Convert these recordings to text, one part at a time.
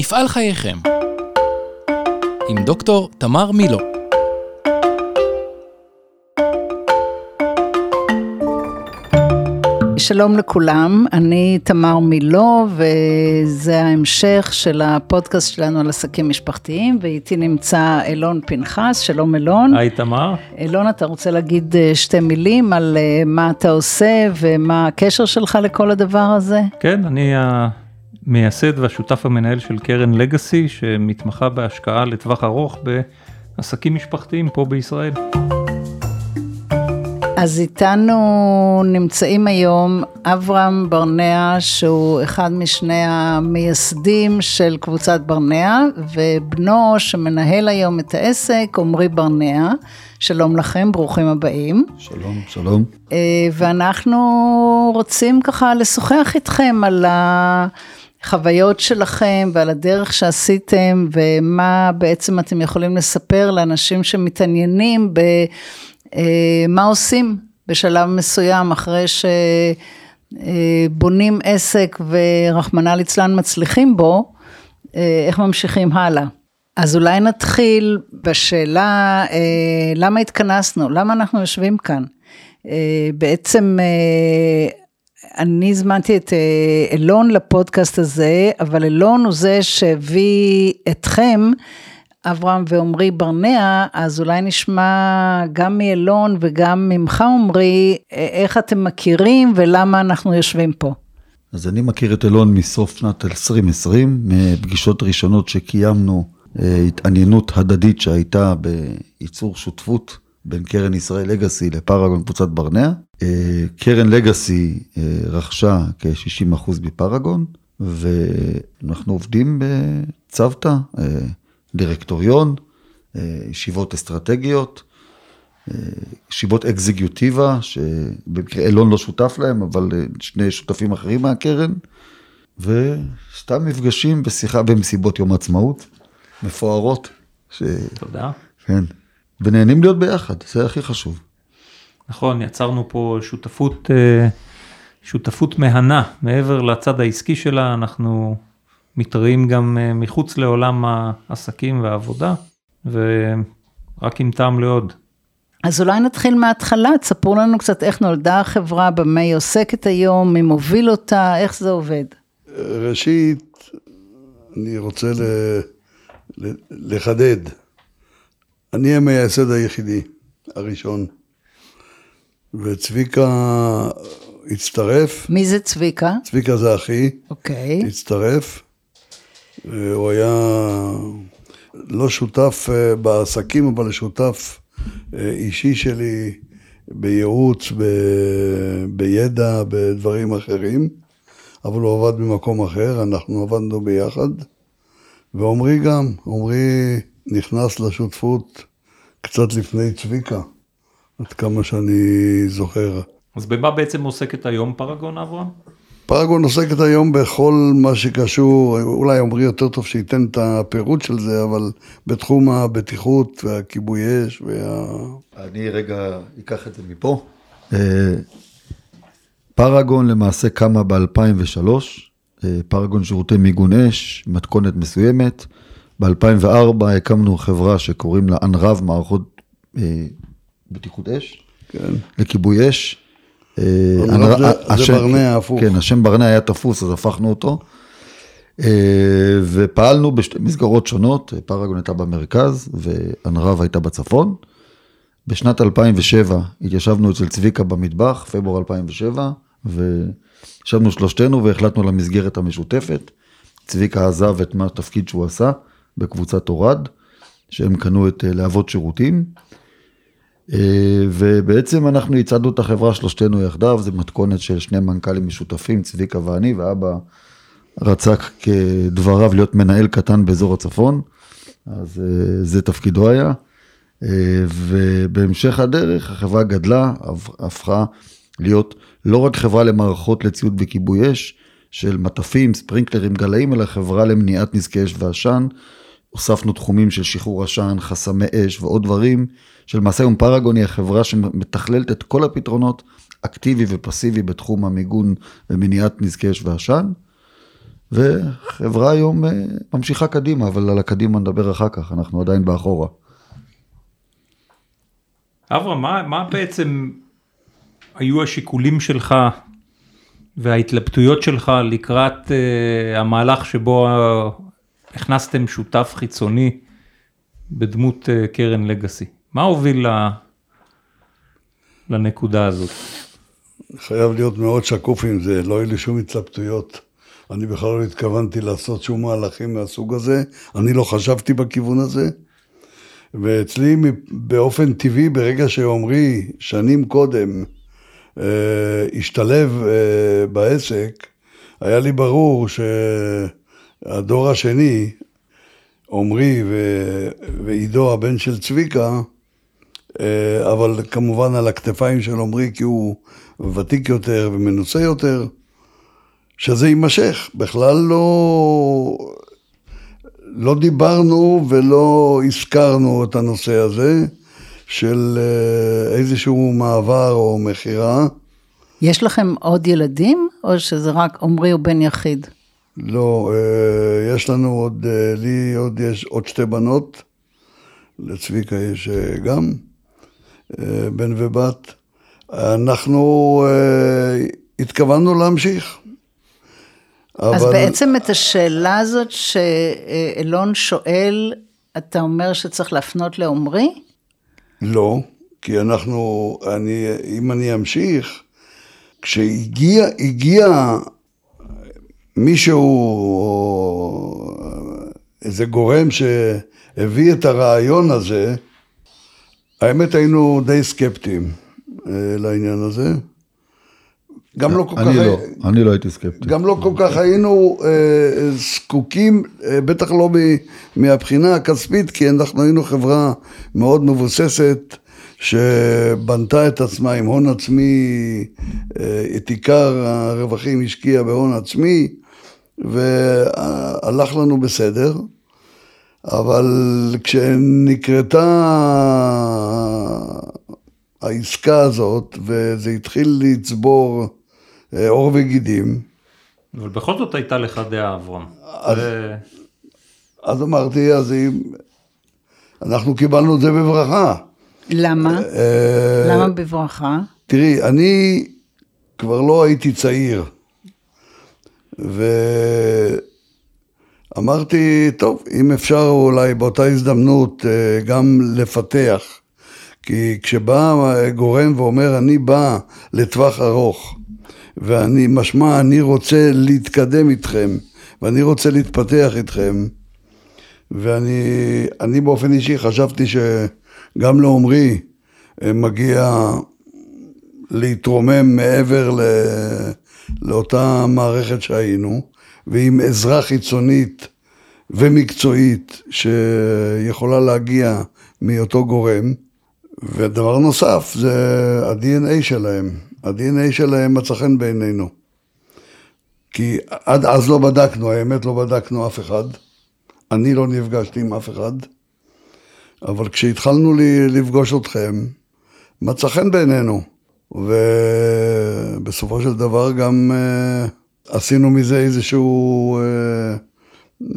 מפעל חייכם עם דוקטור תמר מילו שלום לכולם, אני תמר מילו וזה ההמשך של הפודקאסט שלנו על עסקים משפחתיים ואיתי נמצא אילון פנחס, שלום אילון. היי תמר. אילון, אתה רוצה להגיד אה, שתי מילים על אה, מה אתה עושה ומה הקשר שלך לכל הדבר הזה? כן, אני המייסד והשותף המנהל של קרן לגאסי שמתמחה בהשקעה לטווח ארוך בעסקים משפחתיים פה בישראל. אז איתנו נמצאים היום אברהם ברנע, שהוא אחד משני המייסדים של קבוצת ברנע, ובנו שמנהל היום את העסק, עמרי ברנע. שלום לכם, ברוכים הבאים. שלום, שלום. אה, ואנחנו רוצים ככה לשוחח איתכם על החוויות שלכם ועל הדרך שעשיתם, ומה בעצם אתם יכולים לספר לאנשים שמתעניינים ב... אה, עושים בשלב מסוים אחרי שבונים עסק ורחמנא ליצלן מצליחים בו, אה, איך ממשיכים הלאה. אז אולי נתחיל בשאלה אה, למה התכנסנו, למה אנחנו יושבים כאן. בעצם אני הזמנתי את אילון לפודקאסט הזה, אבל אילון הוא זה שהביא אתכם אברהם ועמרי ברנע, אז אולי נשמע גם מאלון וגם ממך עמרי, איך אתם מכירים ולמה אנחנו יושבים פה. אז אני מכיר את אלון מסוף שנת 2020, מפגישות ראשונות שקיימנו, אה, התעניינות הדדית שהייתה בייצור שותפות בין קרן ישראל לגאסי לפרגון קבוצת ברנע. אה, קרן לגאסי אה, רכשה כ-60% בפרגון, ואנחנו עובדים בצוותא. דירקטוריון, אה, ישיבות אסטרטגיות, ישיבות אקזיקיוטיבה, שבמקרה אילון לא שותף להם, אבל שני שותפים אחרים מהקרן, וסתם מפגשים בשיחה במסיבות יום עצמאות, מפוארות. ש... תודה. כן, ונהנים להיות ביחד, זה הכי חשוב. נכון, יצרנו פה שותפות, שותפות מהנה, מעבר לצד העסקי שלה, אנחנו מתראים גם אה, מחוץ לעולם העסקים והעבודה, ורק עם טעם לעוד. אז אולי נתחיל מההתחלה, תספרו לנו קצת איך נולדה החברה, במה היא עוסקת היום, מי מוביל אותה, איך זה עובד. ראשית, אני רוצה ל... לחדד. אני המייסד היחידי, הראשון. וצביקה הצטרף. מי זה צביקה? צביקה זה אחי. אוקיי. הצטרף. הוא היה לא שותף אה, בעסקים, אבל שותף אה, אישי שלי בייעוץ, ב... בידע, בדברים אחרים, אבל הוא עבד במקום אחר, אנחנו עבדנו ביחד. ועמרי גם, עמרי נכנס לשותפות קצת לפני צביקה, עד כמה שאני זוכר. אז במה בעצם עוסקת היום פרגון אברהם? פרגון עוסקת היום בכל מה שקשור, אולי עמרי יותר טוב שייתן את הפירוט של זה, אבל בתחום הבטיחות והכיבוי אש וה... אני רגע אקח את זה מפה. אה, פרגון למעשה קמה ב-2003, אה, פרגון שירותי מיגון אש, מתכונת מסוימת. ב-2004 הקמנו חברה שקוראים לה אנרב, מערכות אה, בטיחות אש, כן. לכיבוי אש. אה, זה ברנע הפוך. כן, השם ברנע היה תפוס, אז הפכנו אותו. אה, ופעלנו בשתי מסגרות שונות, פרגון הייתה במרכז ואנרב הייתה בצפון. בשנת 2007 התיישבנו אצל צביקה במטבח, פברואר 2007, וישבנו שלושתנו והחלטנו על המסגרת המשותפת. צביקה עזב את מה התפקיד שהוא עשה בקבוצת אורד, שהם קנו את אה, להבות שירותים. אה, ובעצם אנחנו הצעדנו את החברה שלושתנו יחדיו, זה מתכונת של שני מנכ"לים משותפים, צביקה ואני, ואבא רצה כדבריו להיות מנהל קטן באזור הצפון, אז אה, זה תפקידו היה. ובהמשך הדרך החברה גדלה, הפכה להיות לא רק חברה למערכות לציוד וכיבוי אש, של מטפים, ספרינקלרים, גלאים, אלא חברה למניעת נזקי אש ועשן. הוספנו תחומים של שחרור עשן, חסמי אש ועוד דברים, שלמעשה היום פרגון היא החברה שמתכללת את כל הפתרונות, אקטיבי ופסיבי בתחום המיגון ומניעת נזקי אש ועשן. וחברה היום אה, ממשיכה קדימה, אבל על הקדימה נדבר אחר כך, אנחנו עדיין באחורה. אברהם, מה, מה בעצם היו השיקולים שלך וההתלבטויות שלך לקראת uh, המהלך שבו הכנסתם שותף חיצוני בדמות uh, קרן לגאסי? מה הוביל ל... לנקודה הזאת? חייב להיות מאוד שקוף עם זה, לא היו לי שום התלבטויות. אני בכלל לא התכוונתי לעשות שום מהלכים מהסוג הזה, אני לא חשבתי בכיוון הזה. ואצלי באופן טבעי, ברגע שעומרי, שנים קודם, אה, השתלב אה, בעסק, היה לי ברור שהדור השני, עומרי ועידו, הבן של צביקה, אה, אבל כמובן על הכתפיים של עומרי, כי הוא ותיק יותר ומנוסה יותר, שזה יימשך. בכלל לא, לא דיברנו ולא הזכרנו את הנושא הזה של אה, איזשהו מעבר או מכירה. יש לכם עוד ילדים, או שזה רק עמרי הוא בן יחיד? לא, אה, יש לנו עוד, לי עוד יש עוד שתי בנות, לצביקה יש גם. אה, בן ובת, אנחנו אה, התכוונו להמשיך. אז אבל... בעצם את השאלה הזאת שאלון שואל, אתה אומר שצריך להפנות לעומרי? לא, כי אנחנו, אני, אם אני אמשיך, כשהגיע הגיע מישהו, או איזה גורם שהביא את הרעיון הזה, האמת היינו די סקפטיים אה, לעניין הזה. גם לא כל כך... אני לא, אני לא הייתי סקפטי. גם לא כל כך היינו אה, זקוקים, אה, בטח לא מהבחינה הכספית, כי אנחנו היינו חברה מאוד מבוססת, שבנתה את עצמה עם הון עצמי, את עיקר הרווחים השקיעה בהון עצמי, והלך לנו בסדר. אבל כשנקרתה העסקה הזאת, וזה התחיל לצבור אה, עור וגידים. אבל בכל זאת הייתה לך דעה, אברהם. אז, ו... אז אמרתי, אז אם... אנחנו קיבלנו את זה בברכה. למה? אה, למה בברכה? תראי, אני כבר לא הייתי צעיר. ו... אמרתי, טוב, אם אפשר אולי באותה הזדמנות אה, גם לפתח, כי כשבא גורם ואומר, אני בא לטווח ארוך, ואני, משמע, אני רוצה להתקדם איתכם, ואני רוצה להתפתח איתכם, ואני באופן אישי חשבתי שגם לעומרי אה, מגיע להתרומם מעבר ל, לאותה מערכת שהיינו. ועם עזרה חיצונית ומקצועית שיכולה להגיע מאותו גורם. ודבר נוסף, זה ה-DNA שלהם. ה-DNA שלהם מצא חן בעינינו. כי עד אז לא בדקנו, האמת לא בדקנו אף אחד. אני לא נפגשתי עם אף אחד. אבל כשהתחלנו לי לפגוש אתכם, מצא חן בעינינו. ובסופו של דבר גם... Uh, עשינו מזה איזשהו, אה,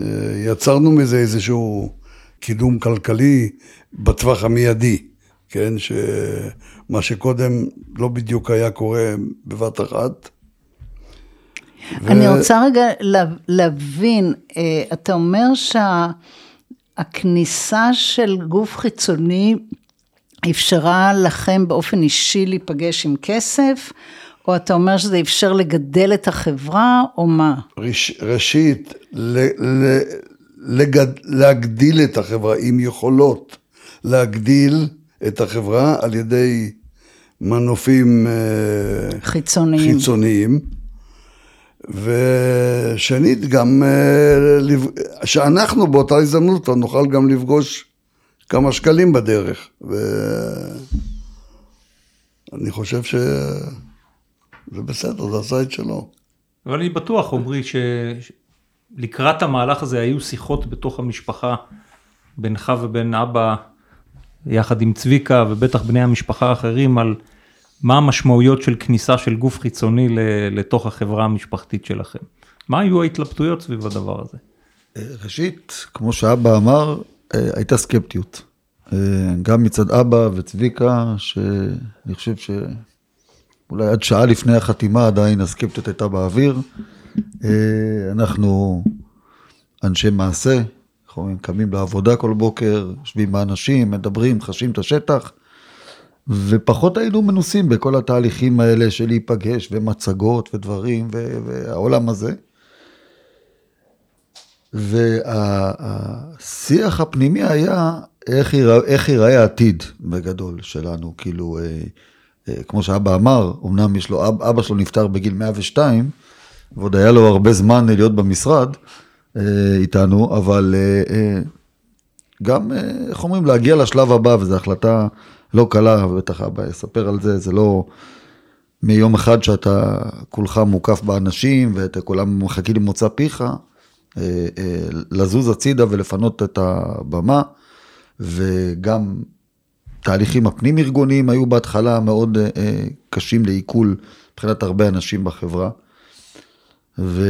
אה, יצרנו מזה איזשהו קידום כלכלי בטווח המיידי, כן, שמה שקודם לא בדיוק היה קורה בבת אחת. אני ו... רוצה רגע להבין, אה, אתה אומר שהכניסה של גוף חיצוני אפשרה לכם באופן אישי להיפגש עם כסף, או אתה אומר שזה אפשר לגדל את החברה, או מה? ראש, ראשית, ל, ל, לגד, להגדיל את החברה עם יכולות להגדיל את החברה על ידי מנופים אה, חיצוניים. חיצוניים. ושנית, גם אה, שאנחנו באותה הזדמנות נוכל גם לפגוש כמה שקלים בדרך. ואני חושב ש... זה בסדר, זה עשה את שלו. אבל אני בטוח, עמרי, שלקראת המהלך הזה היו שיחות בתוך המשפחה, בינך ובין אבא, יחד עם צביקה, ובטח בני המשפחה האחרים, על מה המשמעויות של כניסה של גוף חיצוני לתוך החברה המשפחתית שלכם? מה היו ההתלבטויות סביב הדבר הזה? ראשית, כמו שאבא אמר, הייתה סקפטיות. גם מצד אבא וצביקה, שאני חושב שאולי עד שעה לפני החתימה עדיין הסקפטיות הייתה באוויר. אנחנו אנשי מעשה, אנחנו קמים לעבודה כל בוקר, יושבים עם האנשים, מדברים, חשים את השטח, ופחות היינו מנוסים בכל התהליכים האלה של להיפגש ומצגות ודברים והעולם הזה. והשיח הפנימי היה איך ייראה, איך ייראה העתיד בגדול שלנו, כאילו, אה, אה, כמו שאבא אמר, אמנם יש לו, אבא שלו נפטר בגיל 102, ועוד היה לו הרבה זמן להיות במשרד אה, איתנו, אבל גם, איך אומרים, להגיע לשלב הבא, וזו החלטה לא קלה, ובטח אבא יספר על זה, זה לא מיום אחד שאתה כולך מוקף באנשים, ואתה כולם מחכים למוצא פיך, לזוז הצידה ולפנות את הבמה. וגם תהליכים הפנים ארגוניים היו בהתחלה מאוד uh, קשים לעיכול מבחינת הרבה אנשים בחברה. וגם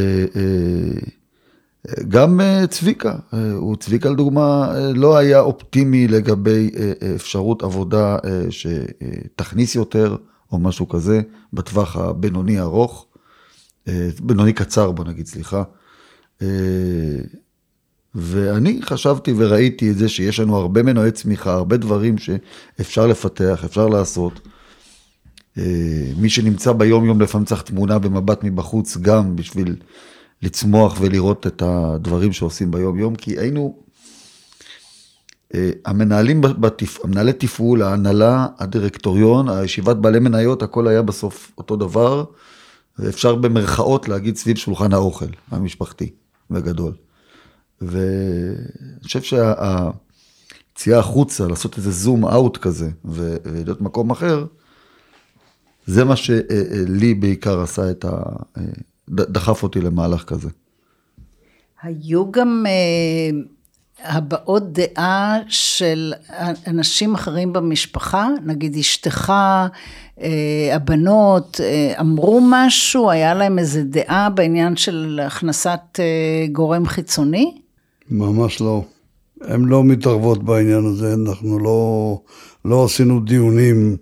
uh, uh, צביקה, uh, הוא צביקה לדוגמה uh, לא היה אופטימי לגבי אפשרות עבודה שתכניס יותר או משהו כזה בטווח הבינוני ארוך, בינוני קצר בוא נגיד סליחה. ואני חשבתי וראיתי את זה שיש לנו הרבה מנועי צמיחה, הרבה דברים שאפשר לפתח, אפשר לעשות. אה, מי שנמצא ביום יום לפעמים צריך תמונה במבט מבחוץ גם בשביל לצמוח ולראות את הדברים שעושים ביום יום, כי היינו, אה, המנהלים, בתפ... המנהלי תפעול, ההנהלה, הדירקטוריון, הישיבת בעלי מניות, הכל היה בסוף אותו דבר, ואפשר במרכאות להגיד סביב שולחן האוכל המשפחתי, בגדול. ואני חושב שהיציאה החוצה, לעשות איזה זום אאוט כזה, ולהיות מקום אחר, זה מה שלי בעיקר עשה את ה... דחף אותי למהלך כזה. היו גם אה, הבעות דעה של אנשים אחרים במשפחה, נגיד אשתך, אה, הבנות, אה, אמרו משהו, היה להם איזה דעה בעניין של הכנסת אה, גורם חיצוני? ממש לא. הן לא מתערבות בעניין הזה, אנחנו לא, לא עשינו דיונים.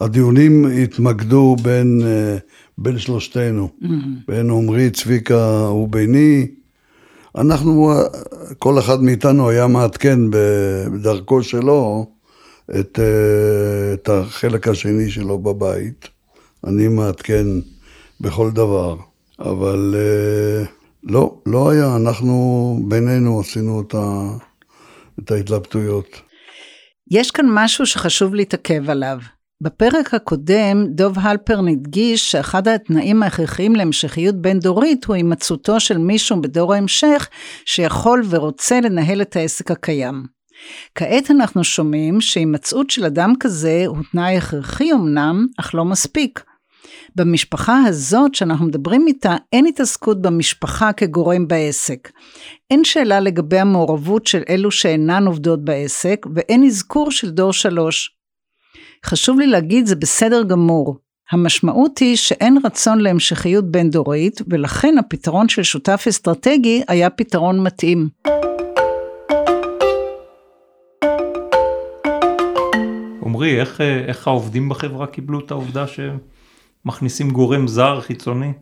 הדיונים התמקדו בין, אה, בין שלושתנו, mm-hmm. בין עמרי, צביקה וביני. אנחנו, כל אחד מאיתנו היה מעדכן בדרכו שלו את, אה, את החלק השני שלו בבית. אני מעדכן בכל דבר, אבל... Uh, לא, לא היה, אנחנו בינינו עשינו את, ה, את ההתלבטויות. יש כאן משהו שחשוב להתעכב עליו. בפרק הקודם דוב הלפרן הדגיש שאחד התנאים ההכרחיים להמשכיות בין דורית הוא הימצאותו של מישהו בדור ההמשך שיכול ורוצה לנהל את העסק הקיים. כעת אנחנו שומעים שהימצאות של אדם כזה הוא תנאי הכרחי אמנם, אך לא מספיק. במשפחה הזאת שאנחנו מדברים איתה, אין התעסקות במשפחה כגורם בעסק. אין שאלה לגבי המעורבות של אלו שאינן עובדות בעסק, ואין אזכור של דור שלוש. חשוב לי להגיד, זה בסדר גמור. המשמעות היא שאין רצון להמשכיות בין דורית, ולכן הפתרון של שותף אסטרטגי היה פתרון מתאים. עמרי, איך, איך העובדים בחברה קיבלו את העובדה שהם מכניסים גורם זר חיצוני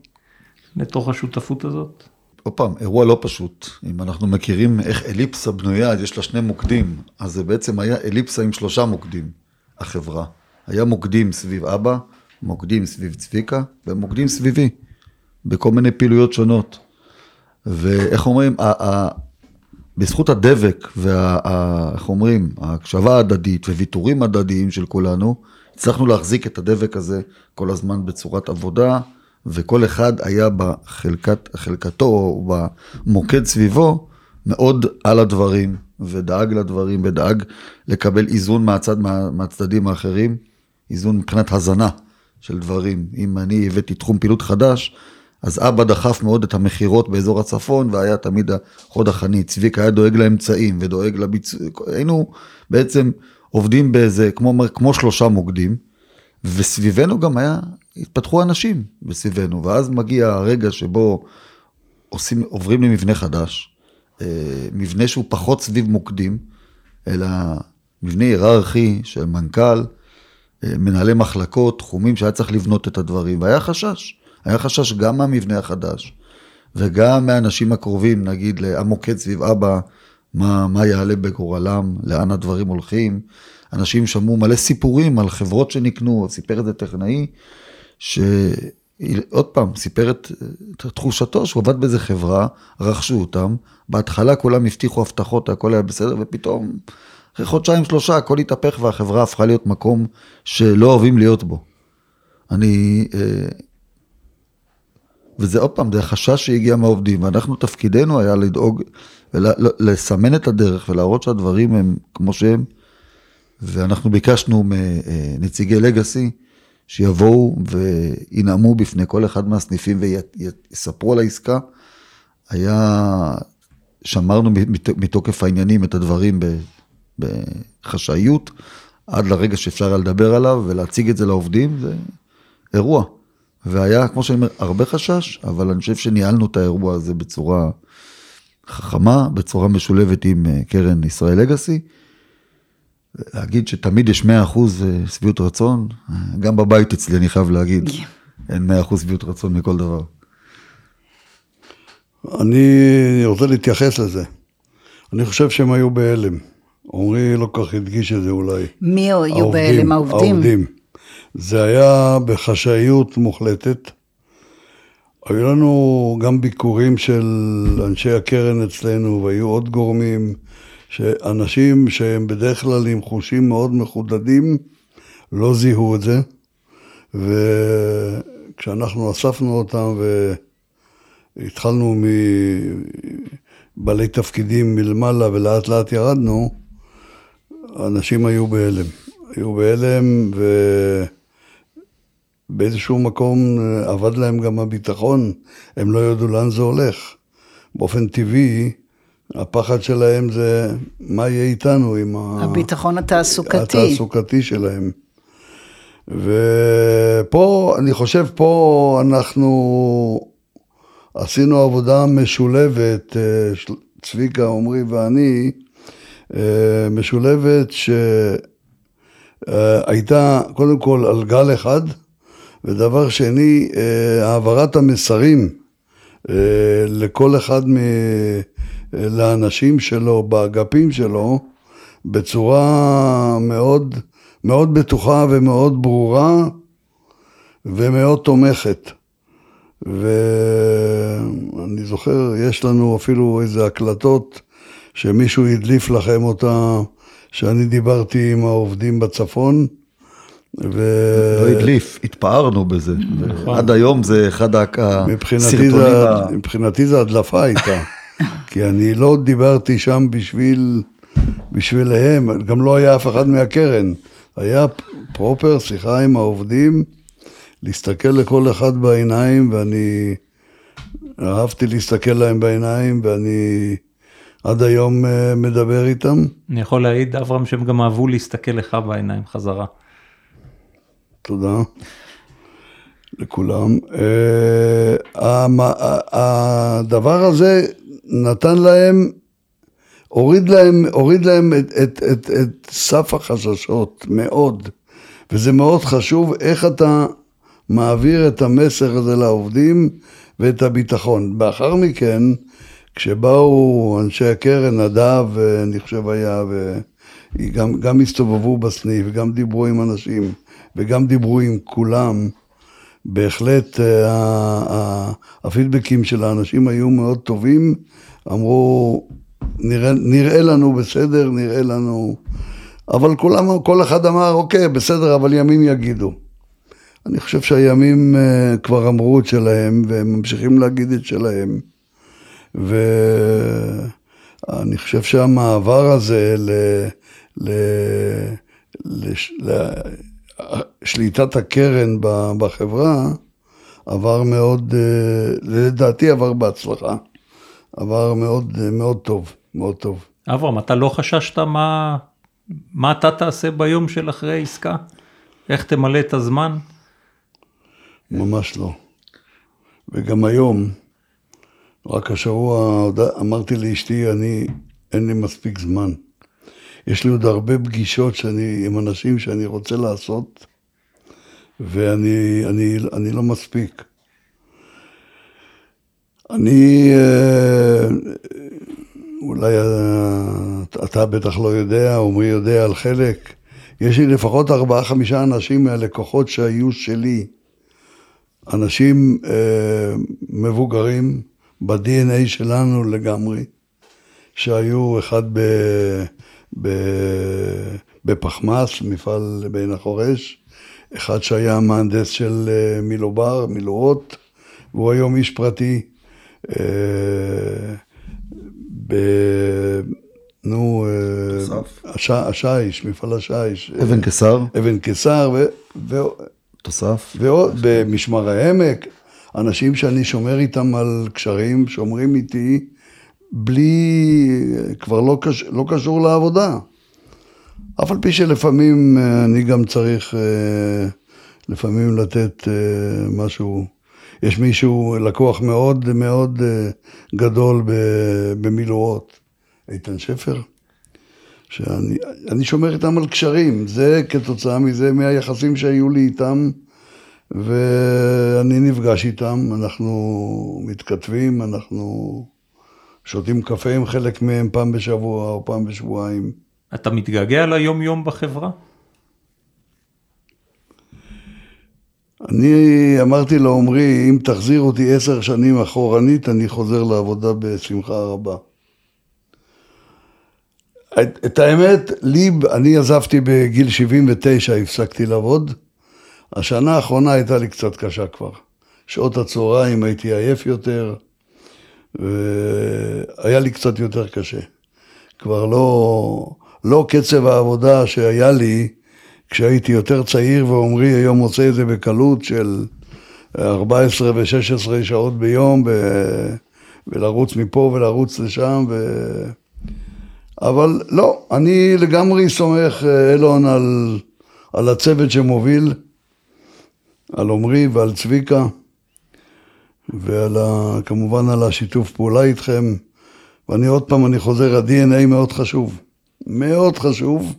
לתוך השותפות הזאת? עוד פעם, אירוע לא פשוט. אם אנחנו מכירים איך אליפסה בנויה, אז יש לה שני מוקדים. אז זה בעצם היה אליפסה עם שלושה מוקדים, החברה. היה מוקדים סביב אבא, מוקדים סביב צביקה, ומוקדים סביבי, בכל מיני פעילויות שונות. ואיך אומרים, בזכות הדבק ואיך אומרים, ההקשבה ההדדית וויתורים הדדיים של כולנו, הצלחנו להחזיק את הדבק הזה כל הזמן בצורת עבודה, וכל אחד היה בחלקת, בחלקתו או במוקד סביבו מאוד על הדברים, ודאג לדברים, ודאג לקבל איזון מהצד, מה, מהצדדים האחרים, איזון מבחינת הזנה של דברים. אם אני הבאתי תחום פעילות חדש, אז אבא דחף מאוד את המכירות באזור הצפון, והיה תמיד החוד החנית. צביקה היה דואג לאמצעים ודואג לביצוע, היינו בעצם עובדים באיזה, כמו, כמו שלושה מוקדים, וסביבנו גם היה, התפתחו אנשים בסביבנו, ואז מגיע הרגע שבו עושים, עוברים למבנה חדש, מבנה שהוא פחות סביב מוקדים, אלא מבנה היררכי של מנכ"ל, אה, מנהלי מחלקות, תחומים שהיה צריך לבנות את הדברים, והיה חשש. היה חשש גם מהמבנה החדש, וגם מהאנשים הקרובים, נגיד המוקד סביב אבא, מה, מה יעלה בגורלם, לאן הדברים הולכים. אנשים שמעו מלא סיפורים על חברות שנקנו, סיפר את זה טכנאי, שעוד פעם, סיפר את, את תחושתו שהוא עבד באיזה חברה, רכשו אותם, בהתחלה כולם הבטיחו הבטחות, הכל היה בסדר, ופתאום אחרי חודשיים שלושה הכל התהפך והחברה הפכה להיות מקום שלא אוהבים להיות בו. אני, אה, וזה עוד פעם, זה החשש שהגיע מהעובדים, ואנחנו תפקידנו היה לדאוג, לסמן את הדרך ולהראות שהדברים הם כמו שהם, ואנחנו ביקשנו מנציגי לגאסי שיבואו וינאמו בפני כל אחד מהסניפים ויספרו על העסקה. היה, שמרנו מתוקף העניינים את הדברים בחשאיות, עד לרגע שאפשר היה לדבר עליו ולהציג את זה לעובדים, זה אירוע. והיה, כמו שאני אומר, הרבה חשש, אבל אני חושב שניהלנו את האירוע הזה בצורה חכמה, בצורה משולבת עם אה, קרן ישראל לגאסי. להגיד שתמיד יש 100% אה, שביעות רצון, אה, גם בבית אצלי אני חייב להגיד, אין 100% שביעות רצון מכל דבר. אני רוצה להתייחס לזה. אני חושב שהם היו בהלם. עמרי לא כל כך הדגיש את זה אולי. מי היו בהלם? העובדים? העובדים. זה היה בחשאיות מוחלטת. היו לנו גם ביקורים של אנשי הקרן אצלנו, והיו עוד גורמים, שאנשים שהם בדרך כלל עם חושים מאוד מחודדים, לא זיהו את זה. וכשאנחנו אספנו אותם והתחלנו מבעלי תפקידים מלמעלה ולאט לאט ירדנו, אנשים היו בהלם. היו בהלם ובאיזשהו מקום אבד להם גם הביטחון, הם לא ידעו לאן זה הולך. באופן טבעי, הפחד שלהם זה מה יהיה איתנו עם הביטחון התעסוקתי. התעסוקתי שלהם. ופה, אני חושב, פה אנחנו עשינו עבודה משולבת, אה, צביקה, עמרי ואני, אה, משולבת שהייתה קודם כל על גל אחד, ודבר שני, אה, העברת המסרים אה, לכל אחד מ... לאנשים שלו, באגפים שלו, בצורה מאוד, מאוד בטוחה ומאוד ברורה ומאוד תומכת. ואני זוכר, יש לנו אפילו איזה הקלטות שמישהו הדליף לכם אותה, שאני דיברתי עם העובדים בצפון. ו... לא הדליף, התפארנו בזה. נכון. עד היום זה אחד הסרטונים ה... מבחינתי זה הדלפה הייתה. כי אני לא דיברתי שם בשביל, בשבילהם, גם לא היה אף אחד מהקרן. היה פרופר שיחה עם העובדים, להסתכל לכל אחד בעיניים, ואני אהבתי להסתכל להם בעיניים, ואני עד היום אה, מדבר איתם. אני יכול להעיד, אברהם, שהם גם אהבו להסתכל לך בעיניים חזרה. תודה לכולם. אה, הדבר הזה נתן להם, הוריד להם, הוריד להם את, את, את, את סף החששות מאוד, וזה מאוד חשוב איך אתה מעביר את המסר הזה לעובדים ואת הביטחון. לאחר מכן, כשבאו אנשי הקרן, נדב, אני חושב היה, וגם גם הסתובבו בסניף, גם דיברו עם אנשים, וגם דיברו עם כולם, בהחלט אה, הפידבקים של האנשים היו מאוד טובים, אמרו, נראה, נראה לנו בסדר, נראה לנו... אבל כולם, כל אחד אמר, אוקיי, בסדר, אבל ימים יגידו. אני חושב שהימים אה, כבר אמרו את שלהם, והם ממשיכים להגיד את שלהם. ואני חושב שהמעבר הזה ל... ל... לש... לשליטת הקרן בחברה עבר מאוד, אה, לדעתי עבר בהצלחה, עבר מאוד, מאוד טוב, מאוד טוב. אברהם, אתה לא חששת מה, מה אתה תעשה ביום של אחרי עסקה? איך תמלא את הזמן? ממש לא. וגם היום, רק השבוע אמרתי לאשתי, אני, אין לי מספיק זמן. יש לי עוד הרבה פגישות שאני, עם אנשים שאני רוצה לעשות, ואני אני, אני לא מספיק. אני, אה, אולי אה, אתה בטח לא יודע, עמרי יודע על חלק. יש לי לפחות ארבעה, חמישה אנשים מהלקוחות שהיו שלי. אנשים אה, מבוגרים ב-DNA שלנו לגמרי, שהיו אחד ב, ב, בפחמס, מפעל בעין החורש, אחד שהיה מהנדס של אה, מילובר, מילואות, והוא היום איש פרטי. אה, ב... נו, אה, השיש, מפעל השיש. אבן קיסר, אבן קיסר, ו... ו... תוסף. ועוד במשמר העמק, אנשים שאני שומר איתם על קשרים, שומרים איתי, בלי, כבר לא, קש, לא קשור לעבודה. אף על פי שלפעמים אה, אני גם צריך אה, לפעמים לתת אה, משהו, יש מישהו, לקוח מאוד מאוד גדול במילואות, איתן שפר, שאני אני שומר איתם על קשרים, זה כתוצאה מזה, מהיחסים שהיו לי איתם, ואני נפגש איתם, אנחנו מתכתבים, אנחנו שותים קפה עם חלק מהם פעם בשבוע או פעם בשבועיים. אתה מתגעגע ליום-יום בחברה? אני אמרתי לעומרי, אם תחזיר אותי עשר שנים אחורנית, אני חוזר לעבודה בשמחה רבה. את, את האמת, לי, אני עזבתי בגיל 79, הפסקתי לעבוד. השנה האחרונה הייתה לי קצת קשה כבר. שעות הצהריים הייתי עייף יותר, והיה לי קצת יותר קשה. כבר לא, לא קצב העבודה שהיה לי כשהייתי יותר צעיר, ועמרי היום עושה את זה בקלות של 14 ו-16 שעות ביום, ב... ולרוץ מפה ולרוץ לשם, ו... אבל לא, אני לגמרי סומך, אה, אילון, על, על הצוות שמוביל, על עמרי ועל צביקה, ועל ה, כמובן על השיתוף פעולה איתכם. ואני עוד פעם, אני חוזר, ה-DNA מאוד חשוב. מאוד חשוב,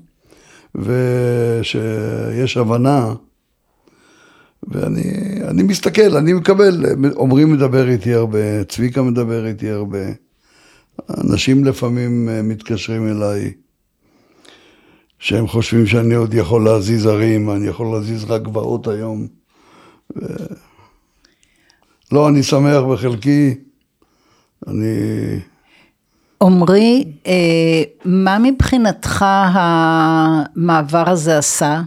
ושיש הבנה. ואני אני מסתכל, אני מקבל, עמרי מדבר איתי הרבה, צביקה מדבר איתי הרבה. אנשים לפעמים אה, מתקשרים אליי, שהם חושבים שאני עוד יכול להזיז הרים, אני יכול להזיז רק גבעות היום. ו... לא, אני שמח בחלקי, אני... עמרי, אה, מה מבחינתך המעבר הזה עשה?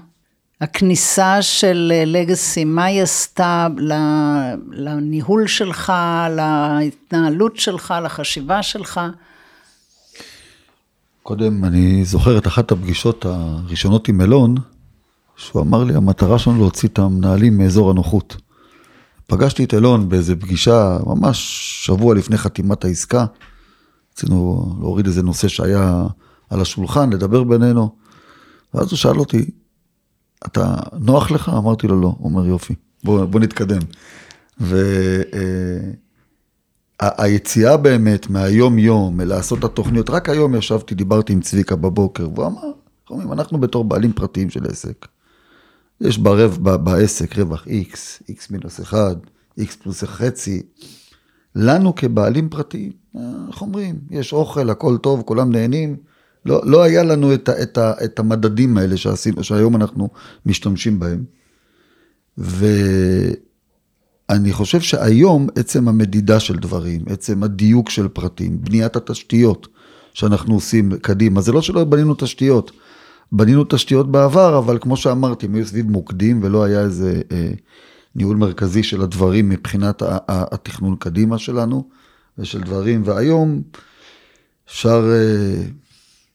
הכניסה של לגאסי, מה היא עשתה ל- לניהול שלך, להתנהלות שלך, לחשיבה שלך? קודם, אני זוכר את אחת הפגישות הראשונות עם אלון, שהוא אמר לי, המטרה שלנו להוציא את המנהלים מאזור הנוחות. פגשתי את אלון באיזה פגישה, ממש שבוע לפני חתימת העסקה. רצינו להוריד איזה נושא שהיה על השולחן, לדבר בינינו. ואז הוא שאל אותי, אתה, נוח לך? אמרתי לו, לא. הוא אומר, יופי, בוא, בוא נתקדם. והיציאה באמת מהיום-יום, מלעשות את התוכניות, רק היום ישבתי, דיברתי עם צביקה בבוקר, והוא אמר, אנחנו בתור בעלים פרטיים של עסק, יש ברב, ב- בעסק רווח X, X מינוס 1, X פלוס חצי. לנו כבעלים פרטיים, איך אומרים, יש אוכל, הכל טוב, כולם נהנים. לא, לא היה לנו את, ה, את, ה, את המדדים האלה שעשינו, שהיום אנחנו משתמשים בהם. ואני חושב שהיום עצם המדידה של דברים, עצם הדיוק של פרטים, בניית התשתיות שאנחנו עושים קדימה, זה לא שלא בנינו תשתיות, בנינו תשתיות בעבר, אבל כמו שאמרתי, הם היו סביב מוקדים ולא היה איזה אה, ניהול מרכזי של הדברים מבחינת התכנון קדימה שלנו ושל דברים, והיום אפשר, אה,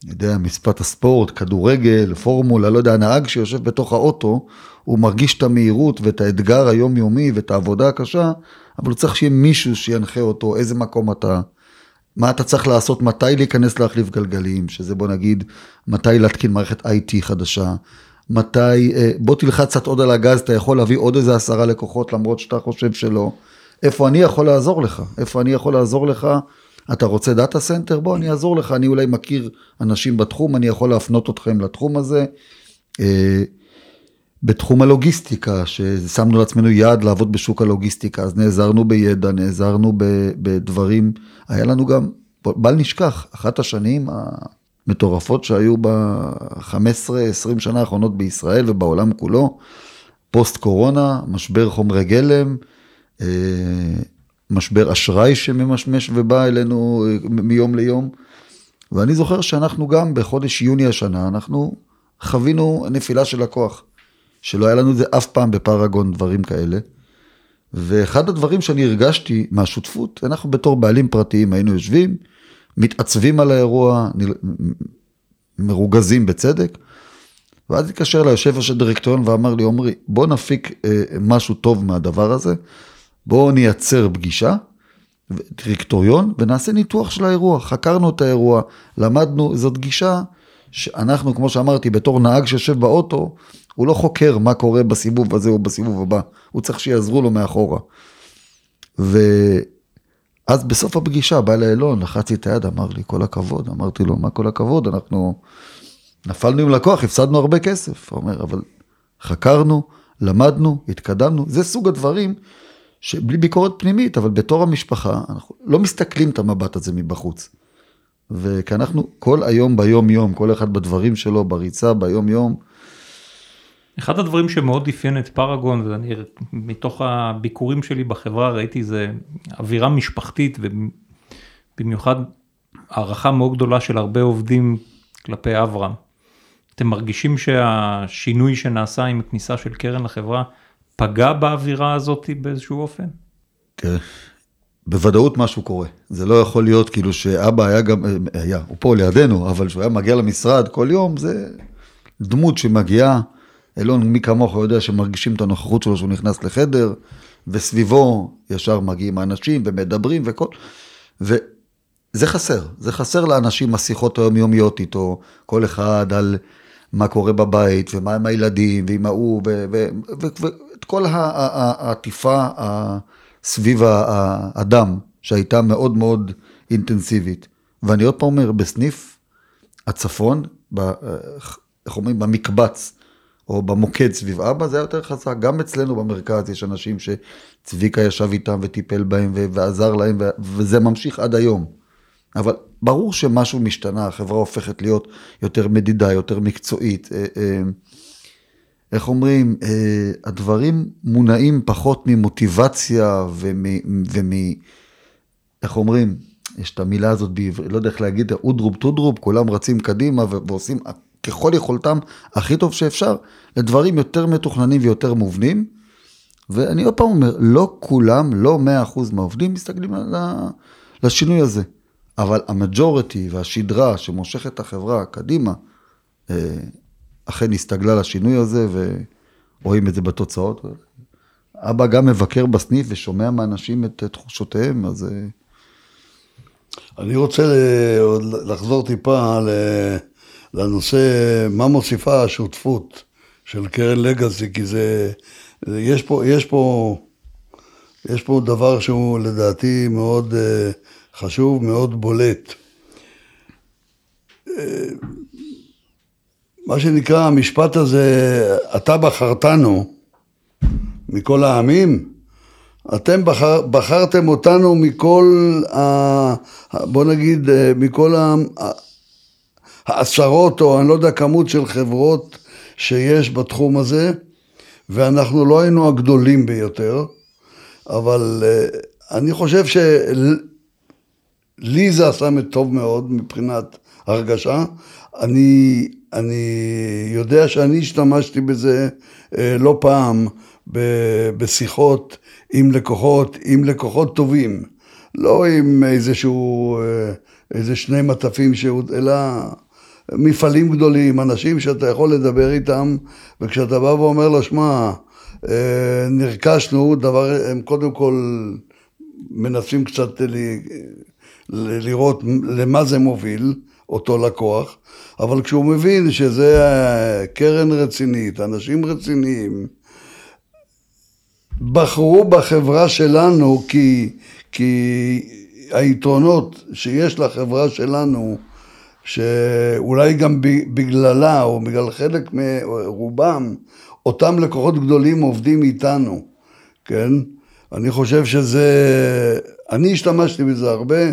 אני יודע, משפט הספורט, כדורגל, פורמולה, לא יודע, הנהג שיושב בתוך האוטו, הוא מרגיש את המהירות ואת האתגר היומיומי ואת העבודה הקשה, אבל הוא צריך שיהיה מישהו שינחה אותו, איזה מקום אתה, מה אתה צריך לעשות, מתי להיכנס להחליף גלגלים, שזה בוא נגיד, מתי להתקין מערכת IT חדשה, מתי, אה, בוא תלחץ קצת עוד על הגז, אתה יכול להביא עוד איזה עשרה לקוחות למרות שאתה חושב שלא. איפה אני יכול לעזור לך? איפה אני יכול לעזור לך? אתה רוצה data center? בוא, אני אעזור לך, אני אולי מכיר אנשים בתחום, אני יכול להפנות אתכם לתחום הזה. בתחום הלוגיסטיקה, ששמנו לעצמנו יעד לעבוד בשוק הלוגיסטיקה, אז נעזרנו בידע, נעזרנו בדברים, היה לנו גם, בל נשכח, אחת השנים המטורפות שהיו ב-15-20 שנה האחרונות בישראל ובעולם כולו, פוסט קורונה, משבר חומרי גלם, אה, משבר אשראי שממשמש ובא אלינו אה, מיום ליום. ואני זוכר שאנחנו גם בחודש יוני השנה, אנחנו חווינו נפילה של לקוח. שלא היה לנו את זה אף פעם בפרגון, דברים כאלה. ואחד הדברים שאני הרגשתי מהשותפות, אנחנו בתור בעלים פרטיים היינו יושבים, מתעצבים על האירוע, מרוגזים בצדק, ואז התקשר ליושב ראש הדירקטוריון ואמר לי, עמרי, בוא נפיק אה, משהו טוב מהדבר הזה, בואו נייצר פגישה, דירקטוריון, ונעשה ניתוח של האירוע. חקרנו את האירוע, למדנו, זאת גישה שאנחנו, כמו שאמרתי, בתור נהג שיושב באוטו, הוא לא חוקר מה קורה בסיבוב הזה או בסיבוב הבא, הוא צריך שיעזרו לו מאחורה. ואז בסוף הפגישה בא לאלון, לחצתי את היד, אמר לי, כל הכבוד, אמרתי לו, מה כל הכבוד, אנחנו נפלנו עם לקוח, הפסדנו הרבה כסף. הוא אומר, אבל חקרנו, למדנו, התקדמנו, זה סוג הדברים שבלי ביקורת פנימית, אבל בתור המשפחה, אנחנו לא מסתכלים את המבט הזה מבחוץ. וכי אנחנו כל היום ביום יום, כל אחד בדברים שלו, בריצה, ביום יום, אחד הדברים שמאוד אפיין את פרגון, ואני מתוך הביקורים שלי בחברה ראיתי זה אווירה משפחתית ובמיוחד הערכה מאוד גדולה של הרבה עובדים כלפי אברהם. אתם מרגישים שהשינוי שנעשה עם הכניסה של קרן לחברה פגע באווירה הזאת באיזשהו אופן? כן, בוודאות משהו קורה. זה לא יכול להיות כאילו שאבא היה גם, היה, הוא פה לידינו, אבל כשהוא היה מגיע למשרד כל יום, זה דמות שמגיעה. אילון, מי כמוך יודע שמרגישים את הנוכחות שלו שהוא נכנס לחדר, וסביבו ישר מגיעים האנשים ומדברים וכל, וזה חסר, זה חסר לאנשים השיחות היומיומיות איתו, כל אחד על מה קורה בבית, ומה עם הילדים, ועם ההוא, ואת כל העטיפה סביב האדם, שהייתה מאוד מאוד אינטנסיבית. ואני עוד פעם אומר, בסניף הצפון, ב, איך אומרים, במקבץ, או במוקד סביב אבא, זה היה יותר חזק. גם אצלנו במרכז יש אנשים שצביקה ישב איתם וטיפל בהם ועזר להם, וזה ממשיך עד היום. אבל ברור שמשהו משתנה, החברה הופכת להיות יותר מדידה, יותר מקצועית. אה, אה, איך אומרים, אה, הדברים מונעים פחות ממוטיבציה ומ... ומ איך אומרים, יש את המילה הזאת בעברית, לא יודע איך להגיד, אודרופ טודרופ, כולם רצים קדימה ועושים ככל יכולתם הכי טוב שאפשר, לדברים יותר מתוכננים ויותר מובנים. ואני עוד פעם אומר, לא כולם, לא 100% מהעובדים מסתכלים לשינוי הזה. אבל ה majority והשדרה שמושכת את החברה קדימה, אה, אכן הסתגלה לשינוי הזה ורואים את זה בתוצאות. אבא גם מבקר בסניף ושומע מאנשים את תחושותיהם, אז... אה, אני רוצה לחזור טיפה לנושא מה מוסיפה השותפות של קרן לגאסי, כי זה, יש פה, יש פה, יש פה דבר שהוא לדעתי מאוד אה, חשוב, מאוד בולט. אה, מה שנקרא המשפט הזה, אתה בחרתנו מכל העמים, אתם בחר, בחרתם אותנו מכל, ה, בוא נגיד, אה, מכל העשרות או אני לא יודע כמות של חברות שיש בתחום הזה, ואנחנו לא היינו הגדולים ביותר, אבל uh, אני חושב שלי זה עשה טוב מאוד מבחינת הרגשה. אני, אני יודע שאני השתמשתי בזה uh, לא פעם בשיחות עם לקוחות, עם לקוחות טובים, לא עם איזשהו, uh, איזה שני מטפים, אלא מפעלים גדולים, אנשים שאתה יכול לדבר איתם, וכשאתה בא ואומר לו, שמע, אה, נרכשנו, דבר, הם קודם כל מנסים קצת ל, לראות למה זה מוביל, אותו לקוח, אבל כשהוא מבין שזה אה, קרן רצינית, אנשים רציניים, בחרו בחברה שלנו כי, כי היתרונות שיש לחברה שלנו, שאולי גם בגללה או בגלל חלק מרובם, אותם לקוחות גדולים עובדים איתנו, כן? אני חושב שזה, אני השתמשתי בזה הרבה,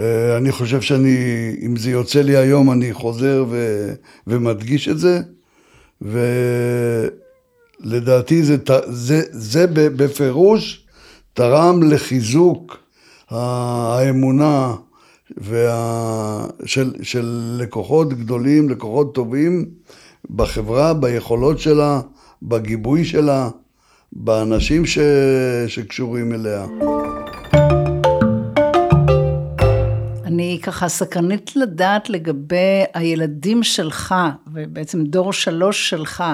אה, אני חושב שאני, אם זה יוצא לי היום, אני חוזר ו, ומדגיש את זה, ולדעתי זה, זה, זה בפירוש תרם לחיזוק האמונה וה... של, של לקוחות גדולים, לקוחות טובים בחברה, ביכולות שלה, בגיבוי שלה, באנשים ש... שקשורים אליה. אני ככה סקרנית לדעת לגבי הילדים שלך, ובעצם דור שלוש שלך,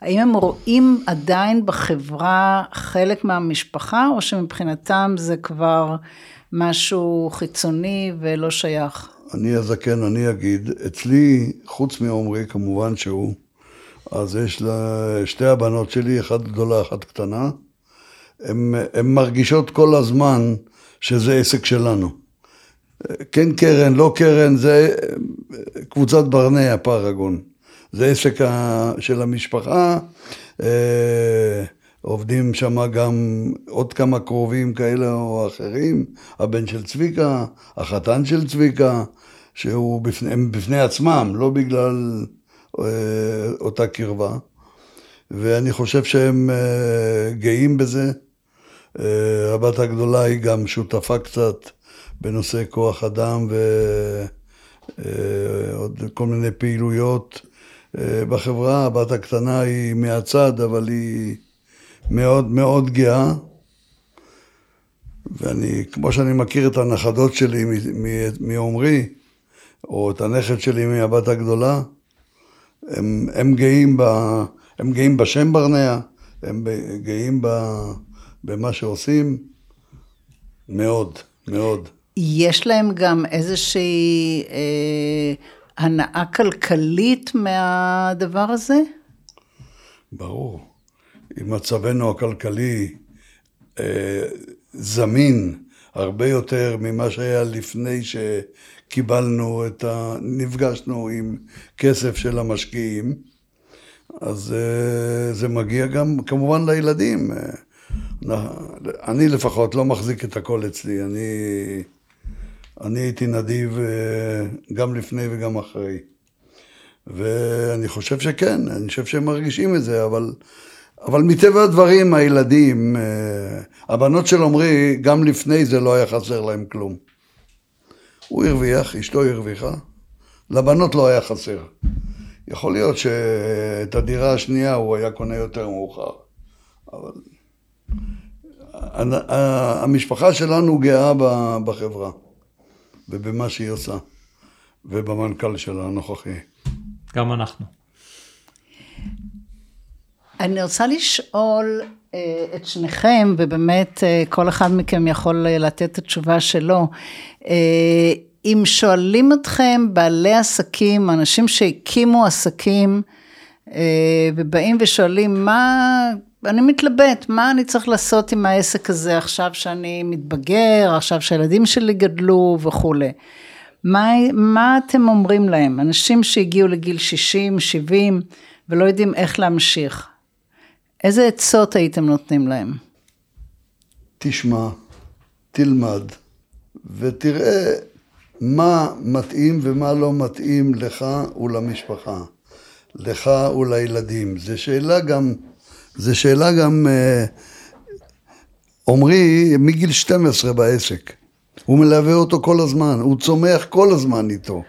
האם הם רואים עדיין בחברה חלק מהמשפחה, או שמבחינתם זה כבר משהו חיצוני ולא שייך? אני הזקן, אני אגיד, אצלי, חוץ מעומרי, כמובן שהוא, אז יש לה שתי הבנות שלי, אחת גדולה, אחת קטנה, הן מרגישות כל הזמן שזה עסק שלנו. כן קרן, לא קרן, זה קבוצת ברנע, פרגון. זה עסק של המשפחה, אה, עובדים שם גם עוד כמה קרובים כאלה או אחרים, הבן של צביקה, החתן של צביקה, שהוא בפני, בפני עצמם, לא בגלל אה, אותה קרבה. ואני חושב שהם אה, גאים בזה. אה, הבת הגדולה היא גם שותפה קצת בנושא כוח אדם ועוד אה, כל מיני פעילויות אה, בחברה. הבת הקטנה היא מהצד, אבל היא מאוד מאוד גאה. ואני, כמו שאני מכיר את הנכדות שלי מעומרי, או את הנכד שלי מהבת הגדולה, הם, הם, גאים, ב, הם גאים בשם ברנע, הם גאים ב, במה שעושים, מאוד, מאוד. יש להם גם איזושהי אה, הנאה כלכלית מהדבר הזה? ברור. מצבנו הכלכלי אה, זמין הרבה יותר ממה שהיה לפני שקיבלנו את ה... נפגשנו עם כסף של המשקיעים, אז אה, זה מגיע גם כמובן לילדים. אה, אני לפחות לא מחזיק את הכל אצלי, אני, אני הייתי נדיב גם לפני וגם אחרי. ואני חושב שכן, אני חושב שהם מרגישים את זה, אבל אבל מטבע הדברים, הילדים, אה, הבנות של עמרי, גם לפני זה לא היה חסר להם כלום. הוא הרוויח, אשתו הרוויחה, לבנות לא היה חסר. יכול להיות שאת הדירה השנייה הוא היה קונה יותר מאוחר, אבל המשפחה שלנו גאה בחברה ובמה שהיא עושה ובמנכ"ל שלה הנוכחי. גם אנחנו. אני רוצה לשאול אה, את שניכם, ובאמת אה, כל אחד מכם יכול אה, לתת את התשובה שלו. אם שואלים אתכם בעלי עסקים, אנשים שהקימו עסקים, ובאים ושואלים מה, אני מתלבט, מה אני צריך לעשות עם העסק הזה עכשיו שאני מתבגר, עכשיו שהילדים שלי גדלו וכולי. מה, מה אתם אומרים להם? אנשים שהגיעו לגיל 60, 70 ולא יודעים איך להמשיך. איזה עצות הייתם נותנים להם? תשמע, תלמד, ותראה מה מתאים ומה לא מתאים לך ולמשפחה, לך ולילדים. זו שאלה גם, זו שאלה גם, אה, עמרי מגיל 12 בעסק. הוא מלווה אותו כל הזמן, הוא צומח כל הזמן איתו.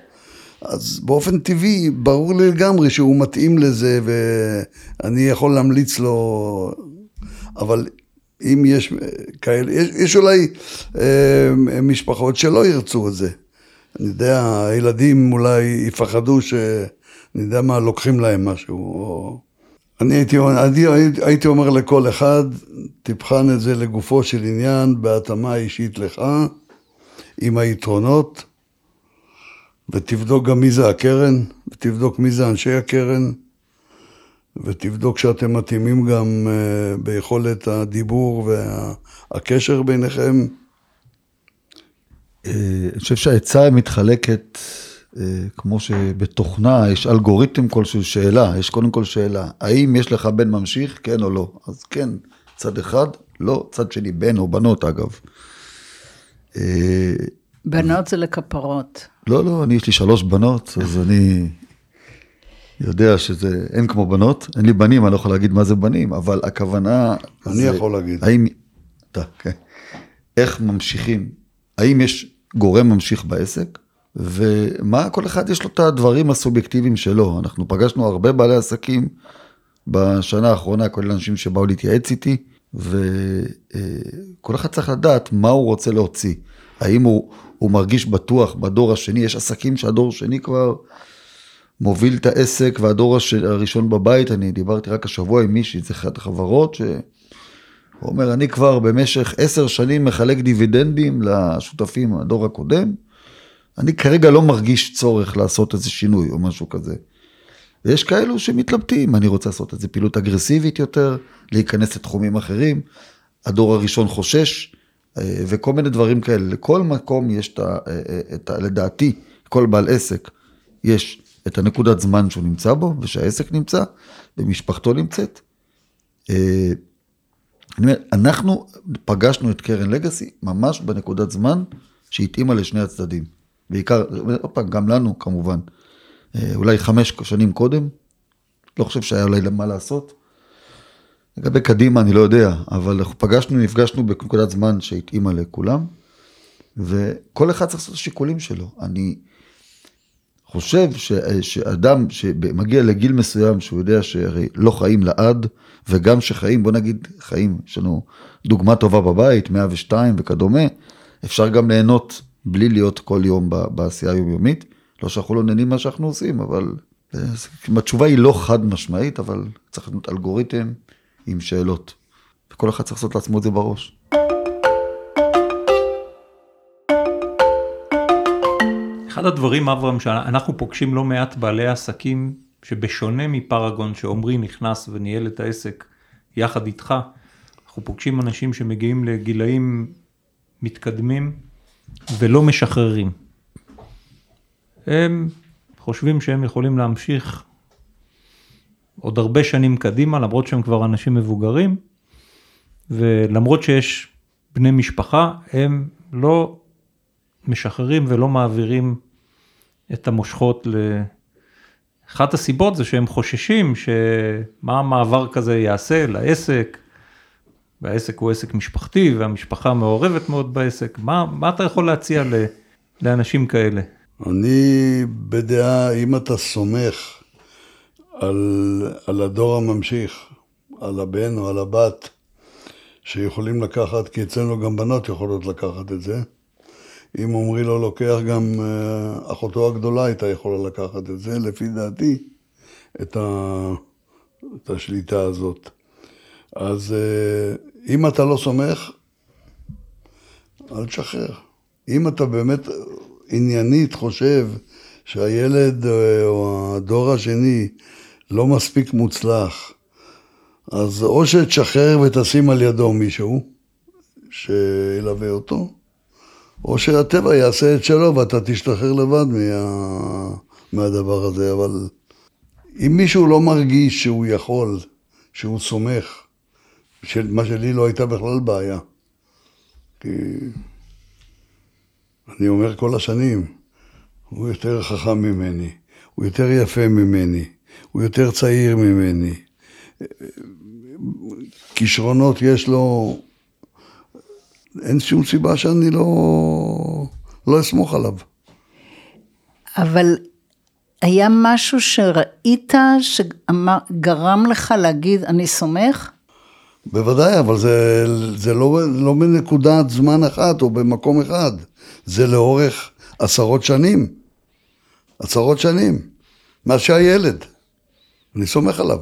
אז באופן טבעי, ברור לי לגמרי שהוא מתאים לזה ואני יכול להמליץ לו, אבל אם יש כאלה, יש, יש אולי אה, משפחות שלא ירצו את זה. אני יודע, הילדים אולי יפחדו ש... אני יודע מה, לוקחים להם משהו. או... אני הייתי, אני הייתי אומר לכל אחד, תבחן את זה לגופו של עניין, בהתאמה אישית לך, עם היתרונות. ותבדוק גם מי זה הקרן, ותבדוק מי זה אנשי הקרן, ותבדוק שאתם מתאימים גם אה, ביכולת הדיבור והקשר ביניכם. אה, אני חושב שהעצה מתחלקת, אה, כמו שבתוכנה יש אלגוריתם כלשהו, שאלה, יש קודם כל שאלה, האם יש לך בן ממשיך, כן או לא? אז כן, צד אחד, לא, צד שני, בן או בנות אגב. בנות זה לכפרות. לא, לא, אני יש לי שלוש בנות, אז אני יודע שזה, אין כמו בנות, אין לי בנים, אני לא יכול להגיד מה זה בנים, אבל הכוונה... אני זה, יכול להגיד. האם, אתה, כן. איך ממשיכים, האם יש גורם ממשיך בעסק, ומה, כל אחד יש לו את הדברים הסובייקטיביים שלו. אנחנו פגשנו הרבה בעלי עסקים בשנה האחרונה, כולל אנשים שבאו להתייעץ איתי, וכל אחד צריך לדעת מה הוא רוצה להוציא. האם הוא, הוא מרגיש בטוח בדור השני, יש עסקים שהדור השני כבר מוביל את העסק והדור. הראשון בבית, אני דיברתי רק השבוע עם מישהי, זה אחת החברות, שהוא אומר, אני כבר במשך עשר שנים מחלק דיבידנדים לשותפים, הדור הקודם, אני כרגע לא מרגיש צורך לעשות איזה שינוי או משהו כזה. ויש כאלו שמתלבטים, אני רוצה לעשות איזה פעילות אגרסיבית יותר, להיכנס לתחומים אחרים, הדור הראשון חושש, וכל מיני דברים כאלה. לכל מקום יש את ה... את ה לדעתי, כל בעל עסק, יש את הנקודת זמן שהוא נמצא בו, ושהעסק נמצא, ומשפחתו נמצאת. אה, אני אומר, אנחנו פגשנו את קרן לגאסי ממש בנקודת זמן שהתאימה לשני הצדדים. בעיקר, עוד פעם, גם לנו כמובן. אה, אולי חמש שנים קודם, לא חושב שהיה אולי למה לעשות. לגבי קדימה אני לא יודע, אבל אנחנו פגשנו, נפגשנו בנקודת זמן שהתאימה לכולם, וכל אחד צריך לעשות את השיקולים שלו. אני חושב ש, שאדם שמגיע לגיל מסוים, שהוא יודע שהרי לא חיים לעד, וגם שחיים, בוא נגיד חיים, יש לנו דוגמה טובה בבית, 102 וכדומה, אפשר גם ליהנות בלי להיות כל יום בעשייה היומיומית. לא שאנחנו לא נהנים מה שאנחנו עושים, אבל התשובה היא לא חד משמעית, אבל צריך להיות אלגוריתם עם שאלות. וכל אחד צריך לעשות לעצמו את זה בראש. אחד הדברים, אברהם, שאנחנו פוגשים לא מעט בעלי עסקים, שבשונה מפרגון שעומרי נכנס וניהל את העסק יחד איתך, אנחנו פוגשים אנשים שמגיעים לגילאים מתקדמים ולא משחררים. הם חושבים שהם יכולים להמשיך עוד הרבה שנים קדימה, למרות שהם כבר אנשים מבוגרים, ולמרות שיש בני משפחה, הם לא משחררים ולא מעבירים את המושכות ל... אחת הסיבות זה שהם חוששים שמה המעבר כזה יעשה לעסק, והעסק הוא עסק משפחתי והמשפחה מעורבת מאוד בעסק, מה, מה אתה יכול להציע לאנשים כאלה? אני בדעה, אם אתה סומך על, על הדור הממשיך, על הבן או על הבת, שיכולים לקחת, כי אצלנו גם בנות יכולות לקחת את זה. אם עמרי לא לוקח, גם uh, אחותו הגדולה הייתה יכולה לקחת את זה, לפי דעתי, את, ה, את השליטה הזאת. אז uh, אם אתה לא סומך, אל תשחרר. אם אתה באמת עניינית חושב שהילד אה, או הדור השני לא מספיק מוצלח, אז או שתשחרר ותשים על ידו מישהו שילווה אותו, או שהטבע יעשה את שלו ואתה תשתחרר לבד מה... מהדבר הזה, אבל אם מישהו לא מרגיש שהוא יכול, שהוא סומך, של... מה שלי לא הייתה בכלל בעיה. כי אני אומר כל השנים, הוא יותר חכם ממני, הוא יותר יפה ממני, הוא יותר צעיר ממני. כישרונות יש לו, אין שום סיבה שאני לא, לא אסמוך עליו. אבל היה משהו שראית שגרם לך להגיד, אני סומך? בוודאי, אבל זה, זה לא, לא בנקודת זמן אחת או במקום אחד. זה לאורך עשרות שנים. עשרות שנים. מאז שהיה ילד. אני סומך עליו.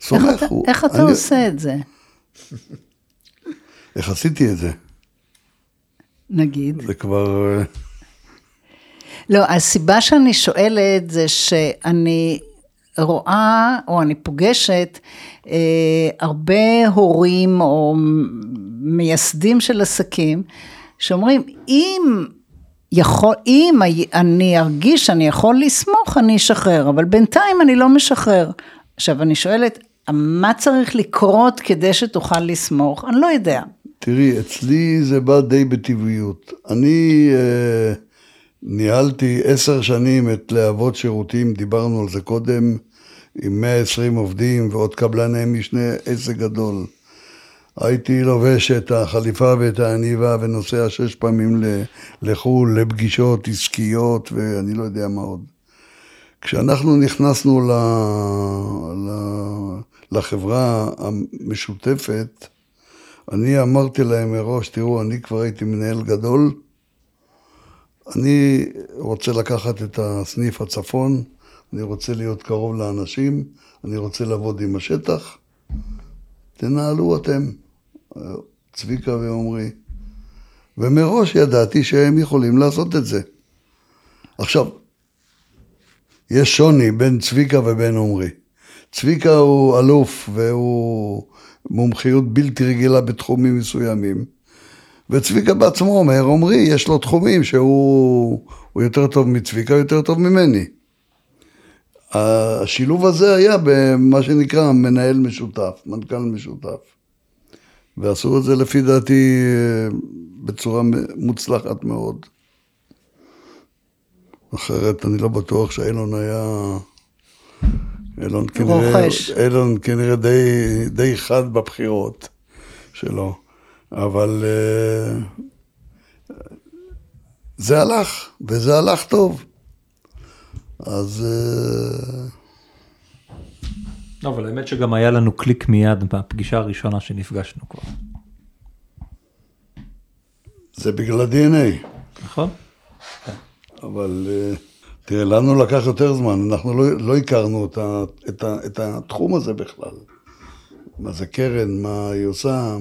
סומך. איך אתה, הוא, איך אתה אני... עושה את זה? איך עשיתי את זה? נגיד. זה כבר... לא, הסיבה שאני שואלת זה שאני רואה, או אני פוגשת, אה, הרבה הורים או מייסדים של עסקים, שאומרים, אם יכול, אם אני ארגיש שאני יכול לסמוך, אני אשחרר, אבל בינתיים אני לא משחרר. עכשיו, אני שואלת, מה צריך לקרות כדי שתוכל לסמוך? אני לא יודע. תראי, אצלי זה בא די בטבעיות. אני אה, ניהלתי עשר שנים את להבות שירותים, דיברנו על זה קודם, עם 120 עובדים ועוד קבלני משנה, עסק גדול. הייתי לובש את החליפה ואת העניבה ונוסע שש פעמים לחו"ל, לפגישות עסקיות ואני לא יודע מה עוד. כשאנחנו נכנסנו ל... ל... לחברה המשותפת, אני אמרתי להם מראש, תראו, אני כבר הייתי מנהל גדול, אני רוצה לקחת את הסניף הצפון, אני רוצה להיות קרוב לאנשים, אני רוצה לעבוד עם השטח, תנהלו אתם, צביקה ועמרי. ומראש ידעתי שהם יכולים לעשות את זה. עכשיו, יש שוני בין צביקה ובין עמרי. צביקה הוא אלוף והוא מומחיות בלתי רגילה בתחומים מסוימים. וצביקה בעצמו אומר, עמרי, יש לו תחומים שהוא יותר טוב מצביקה, יותר טוב ממני. השילוב הזה היה במה שנקרא מנהל משותף, מנכ"ל משותף. ועשו את זה לפי דעתי בצורה מוצלחת מאוד. אחרת אני לא בטוח שאילון היה... אילון כנראה, אילון כנראה די, די חד בבחירות שלו, אבל uh, זה הלך, וזה הלך טוב. אז... לא, אבל האמת שגם היה לנו קליק מיד בפגישה הראשונה שנפגשנו כבר. זה בגלל ה-DNA. נכון. אבל אה, תראה, לנו לקח יותר זמן, אנחנו לא, לא הכרנו את, ה, את, ה, את התחום הזה בכלל. מה זה קרן, מה היא עושה,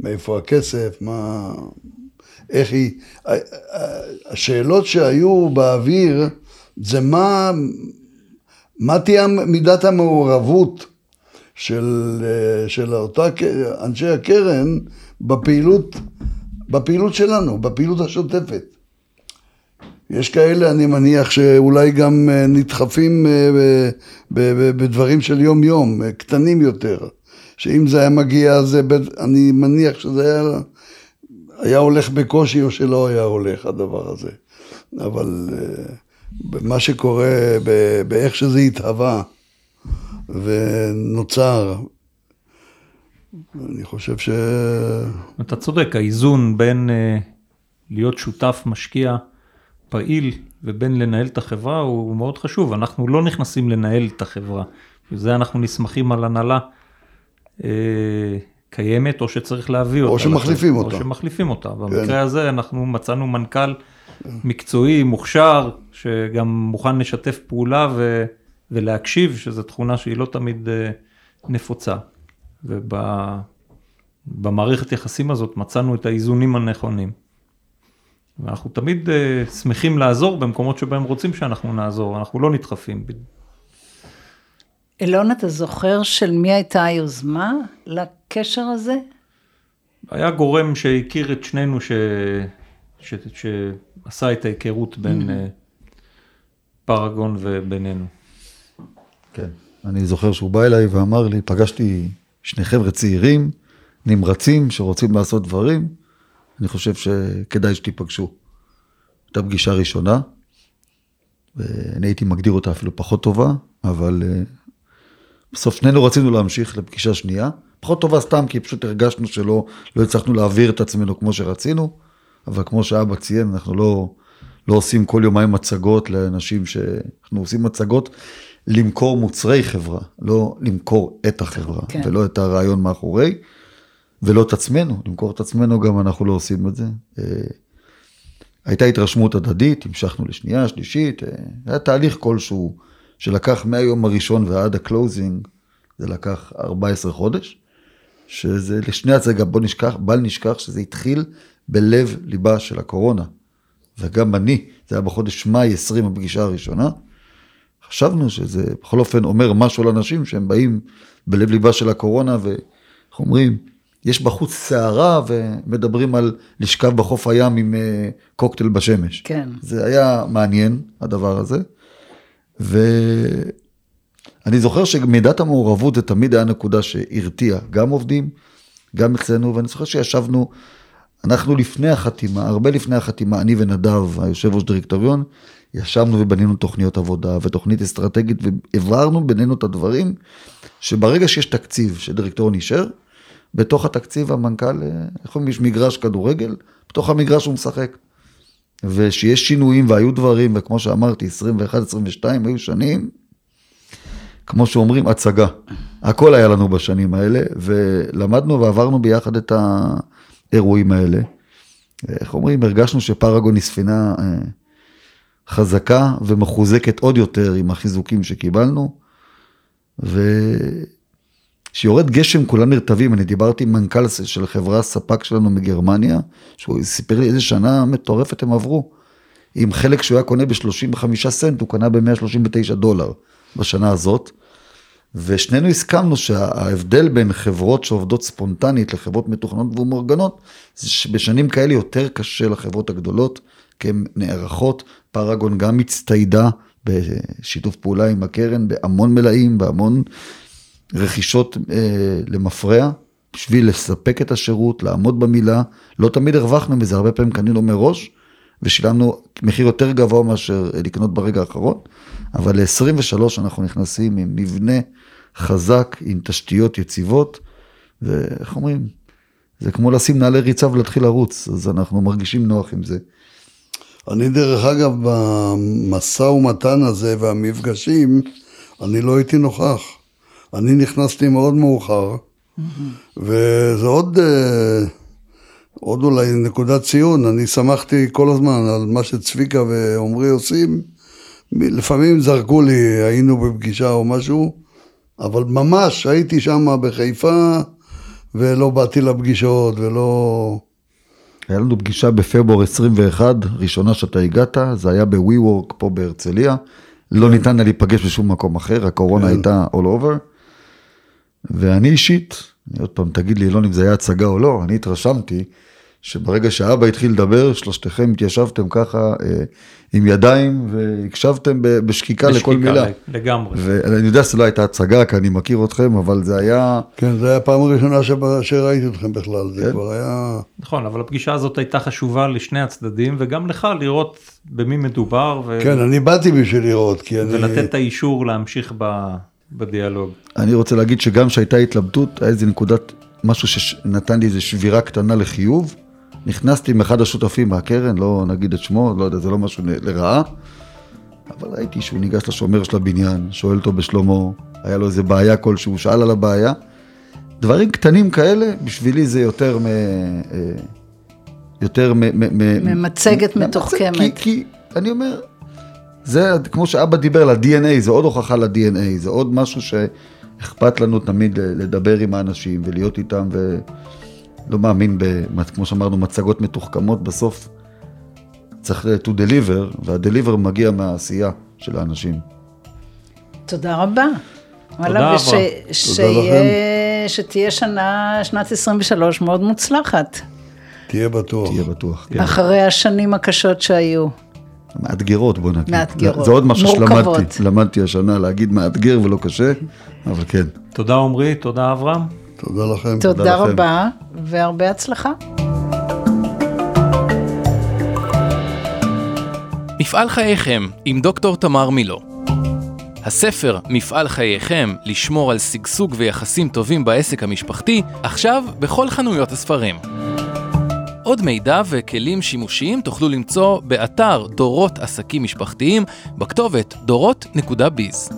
מאיפה הכסף, מה... איך היא... השאלות שהיו באוויר זה מה, מה תהיה מידת המעורבות של, אה, של אותה אנשי הקרן בפעילות, בפעילות שלנו, בפעילות השוטפת. יש כאלה, אני מניח, שאולי גם אה, נדחפים אה, בדברים של יום-יום, קטנים יותר. שאם זה היה מגיע, אז אני מניח שזה היה, היה הולך בקושי או שלא היה הולך הדבר הזה. אבל מה שקורה, באיך שזה התהווה ונוצר, אני חושב ש... אתה צודק, האיזון בין להיות שותף, משקיע, פעיל ובין לנהל את החברה הוא מאוד חשוב. אנחנו לא נכנסים לנהל את החברה, וזה אנחנו נסמכים על הנהלה אה, קיימת או שצריך להביא אותה. או שמחליפים אותה. או שמחליפים אותה. כן. במקרה הזה אנחנו מצאנו מנכ"ל מקצועי, מוכשר, שגם מוכן לשתף פעולה ו, ולהקשיב, שזו תכונה שהיא לא תמיד אה, נפוצה. ובמערכת יחסים הזאת מצאנו את האיזונים הנכונים. ואנחנו תמיד uh, שמחים לעזור במקומות שבהם רוצים שאנחנו נעזור, אנחנו לא נדחפים. אילון, אתה זוכר של מי הייתה היוזמה לקשר הזה? היה גורם שהכיר את שנינו, ש... ש... שעשה את ההיכרות בין uh, פרגון ובינינו. כן, אני זוכר שהוא בא אליי ואמר לי, פגשתי שני חבר'ה צעירים, נמרצים, שרוצים לעשות דברים. אני חושב שכדאי שתיפגשו. הייתה פגישה ראשונה, ואני הייתי מגדיר אותה אפילו פחות טובה, אבל אה, בסוף שנינו רצינו להמשיך לפגישה שנייה. פחות טובה סתם, כי פשוט הרגשנו שלא לא הצלחנו להעביר את עצמנו כמו שרצינו, אבל כמו שאבא ציין, אנחנו לא, לא עושים כל יומיים מצגות לאנשים ש... אנחנו עושים מצגות למכור מוצרי חברה, לא למכור את החברה, כן. ולא את הרעיון מאחורי. ולא את עצמנו, למכור את עצמנו גם אנחנו לא עושים את זה. אה, הייתה התרשמות הדדית, המשכנו לשנייה, שלישית, אה, היה תהליך כלשהו שלקח מהיום הראשון ועד ה closing, זה לקח 14 חודש, שזה לשני הצגה, בוא נשכח, בל נשכח שזה התחיל בלב ליבה של הקורונה. וגם אני, זה היה בחודש מאי 20 הפגישה הראשונה, חשבנו שזה בכל אופן אומר משהו לאנשים שהם באים בלב ליבה של הקורונה, ואיך אומרים, יש בחוץ סערה ומדברים על לשכב בחוף הים עם אה, קוקטייל בשמש. כן. זה היה מעניין, הדבר הזה. ואני זוכר שמידת המעורבות זה תמיד היה נקודה שהרתיעה גם עובדים, גם אצלנו, ואני זוכר שישבנו, אנחנו לפני החתימה, הרבה לפני החתימה, אני ונדב, היושב ראש דירקטוריון, ישבנו ובנינו תוכניות עבודה ותוכנית אסטרטגית והבהרנו בינינו את הדברים, שברגע שיש תקציב שדירקטוריון אישר, בתוך התקציב המנכ"ל, אה, איך אומרים, יש מגרש כדורגל, בתוך המגרש הוא משחק. ושיש שינויים והיו דברים, וכמו שאמרתי, 21-22 היו שנים, כמו שאומרים, הצגה. הכל היה לנו בשנים האלה, ולמדנו ועברנו ביחד את האירועים האלה. איך אומרים, הרגשנו שפרגון היא ספינה אה, חזקה ומחוזקת עוד יותר עם החיזוקים שקיבלנו. וכשיורד גשם כולם נרטבים, אני דיברתי עם מנכ"ל של חברה ספק שלנו מגרמניה, שהוא סיפר לי איזה שנה מטורפת הם עברו. עם חלק שהוא היה קונה ב-35 סנט, הוא קנה ב-139 דולר בשנה הזאת. ושנינו הסכמנו שההבדל בין חברות שעובדות ספונטנית לחברות מתוכננות ומאורגנות, זה שבשנים כאלה יותר קשה לחברות הגדולות, כי הן נערכות. פרגון גם הצטיידה בשיתוף פעולה עם הקרן, בהמון מלאים, בהמון רכישות אה, למפרע, בשביל לספק את השירות, לעמוד במילה. לא תמיד הרווחנו מזה, הרבה פעמים קנינו מראש, ושילמנו מחיר יותר גבוה מאשר לקנות ברגע האחרון, אבל ל-23 אנחנו נכנסים עם מבנה חזק, עם תשתיות יציבות, ואיך אומרים? זה כמו לשים נעלי ריצה ולהתחיל לרוץ, אז אנחנו מרגישים נוח עם זה. אני דרך אגב, במשא ומתן הזה והמפגשים, אני לא הייתי נוכח. אני נכנסתי מאוד מאוחר, וזה עוד, אה, עוד אולי נקודת ציון. אני שמחתי כל הזמן על מה שצביקה ועמרי עושים. לפעמים זרקו לי, היינו בפגישה או משהו, אבל ממש הייתי שם בחיפה, ולא באתי לפגישות, ולא... היה לנו פגישה בפברואר 21, ראשונה שאתה הגעת, זה היה ב-WeWork פה בהרצליה. לא ניתן היה להיפגש בשום מקום אחר, הקורונה כן. הייתה all over. ואני אישית, אני עוד פעם, תגיד לי, אלון, אם זה היה הצגה או לא, אני התרשמתי שברגע שאבא התחיל לדבר, שלושתכם התיישבתם ככה אה, עם ידיים והקשבתם ב- בשקיקה לכל בשקיקה, מילה. לגמרי. ואני יודע שזו לא הייתה הצגה, כי אני מכיר אתכם, אבל זה היה... כן, זו הייתה הפעם הראשונה שבה, שראיתי אתכם בכלל, זה כן. כבר היה... נכון, אבל הפגישה הזאת הייתה חשובה לשני הצדדים, וגם לך לראות במי מדובר, ו... כן, אני באתי בשביל לראות, כי אני... ולתת את האישור להמשיך ב... בדיאלוג. אני רוצה להגיד שגם שהייתה התלבטות, היה איזה נקודת, משהו שנתן לי איזה שבירה קטנה לחיוב. נכנסתי עם אחד השותפים מהקרן, לא נגיד את שמו, לא יודע, זה לא משהו לרעה. אבל ראיתי שהוא ניגש לשומר של הבניין, שואל אותו בשלומו, היה לו איזה בעיה כלשהו, שאל על הבעיה. דברים קטנים כאלה, בשבילי זה יותר מ... אה, יותר מ... ממצגת מתוחכמת. כי, כי אני אומר, זה כמו שאבא דיבר על ה-DNA, זה עוד הוכחה ל-DNA, זה עוד משהו שאכפת לנו תמיד לדבר עם האנשים ולהיות איתם, ולא מאמין, ב, כמו שאמרנו, מצגות מתוחכמות, בסוף צריך to deliver, וה-deliver מגיע מהעשייה של האנשים. תודה רבה. תודה. שיהיה- שתהיה שנה, שנת 23 מאוד מוצלחת, תהיה בטוח. תהיה בטוח. כן. אחרי השנים הקשות שהיו. מאתגרות, בוא נגיד. מאתגרות. זה עוד משהו מורכבות. שלמדתי, למדתי השנה, להגיד מאתגר ולא קשה, אבל כן. תודה עמרי, תודה אברהם. תודה לכם. תודה לכם. רבה, והרבה הצלחה. מפעל חייכם עם דוקטור תמר מילו. הספר מפעל חייכם לשמור על שגשוג ויחסים טובים בעסק המשפחתי, עכשיו בכל חנויות הספרים. עוד מידע וכלים שימושיים תוכלו למצוא באתר דורות עסקים משפחתיים בכתובת דורות.ביז.